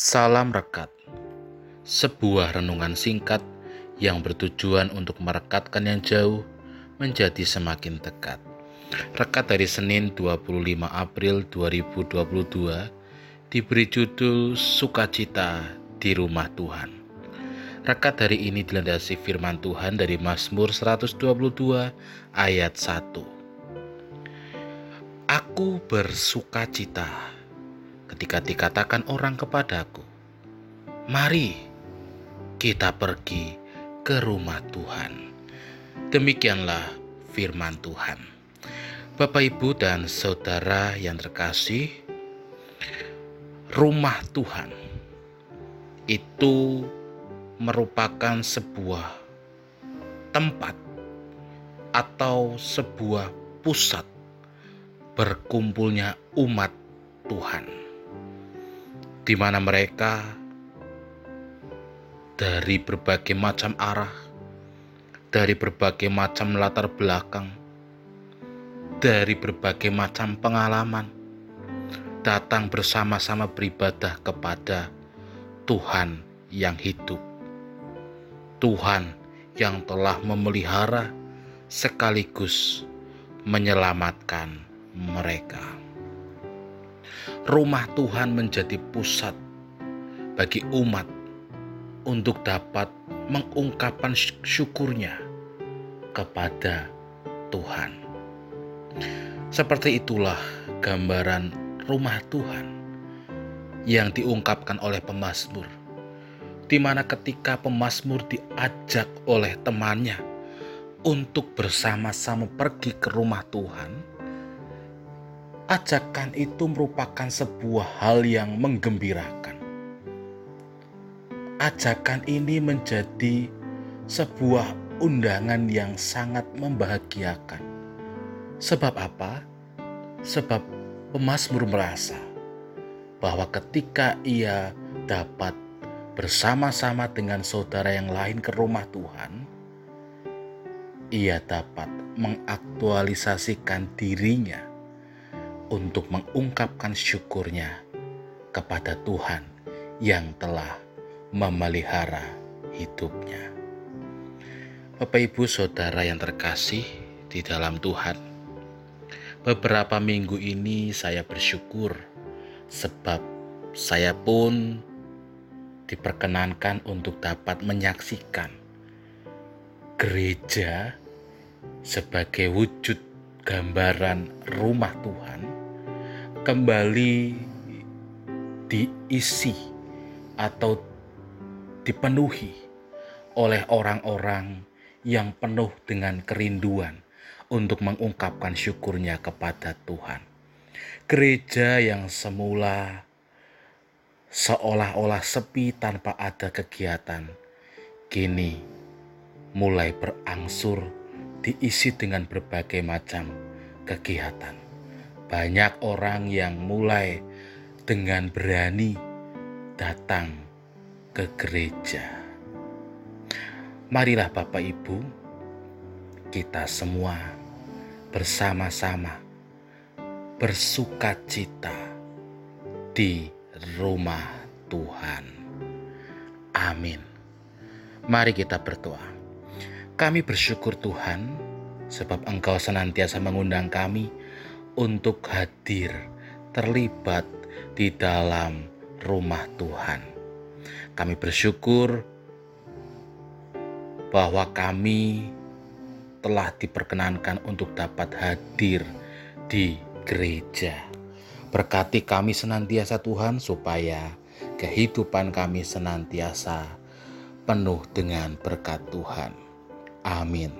Salam Rekat Sebuah renungan singkat yang bertujuan untuk merekatkan yang jauh menjadi semakin dekat. Rekat dari Senin 25 April 2022 diberi judul Sukacita di Rumah Tuhan. Rekat hari ini dilandasi firman Tuhan dari Mazmur 122 ayat 1. Aku bersukacita ketika dikatakan orang kepadaku, "Mari kita pergi ke rumah Tuhan." Demikianlah firman Tuhan. Bapak, ibu, dan saudara yang terkasih, rumah Tuhan itu merupakan sebuah tempat atau sebuah pusat berkumpulnya umat Tuhan di mana mereka dari berbagai macam arah, dari berbagai macam latar belakang, dari berbagai macam pengalaman, datang bersama-sama beribadah kepada Tuhan yang hidup, Tuhan yang telah memelihara sekaligus menyelamatkan mereka rumah Tuhan menjadi pusat bagi umat untuk dapat mengungkapkan syukurnya kepada Tuhan. Seperti itulah gambaran rumah Tuhan yang diungkapkan oleh pemazmur, di mana ketika pemazmur diajak oleh temannya untuk bersama-sama pergi ke rumah Tuhan, ajakan itu merupakan sebuah hal yang menggembirakan. Ajakan ini menjadi sebuah undangan yang sangat membahagiakan. Sebab apa? Sebab pemazmur merasa bahwa ketika ia dapat bersama-sama dengan saudara yang lain ke rumah Tuhan, ia dapat mengaktualisasikan dirinya untuk mengungkapkan syukurnya kepada Tuhan yang telah memelihara hidupnya. Bapak, ibu, saudara yang terkasih di dalam Tuhan, beberapa minggu ini saya bersyukur sebab saya pun diperkenankan untuk dapat menyaksikan gereja sebagai wujud gambaran rumah Tuhan kembali diisi atau dipenuhi oleh orang-orang yang penuh dengan kerinduan untuk mengungkapkan syukurnya kepada Tuhan. Gereja yang semula seolah-olah sepi tanpa ada kegiatan, kini mulai berangsur diisi dengan berbagai macam kegiatan banyak orang yang mulai dengan berani datang ke gereja. Marilah, Bapak Ibu, kita semua bersama-sama bersuka cita di rumah Tuhan. Amin. Mari kita berdoa. Kami bersyukur Tuhan, sebab Engkau senantiasa mengundang kami untuk hadir terlibat di dalam rumah Tuhan. Kami bersyukur bahwa kami telah diperkenankan untuk dapat hadir di gereja. Berkati kami senantiasa Tuhan supaya kehidupan kami senantiasa penuh dengan berkat Tuhan. Amin.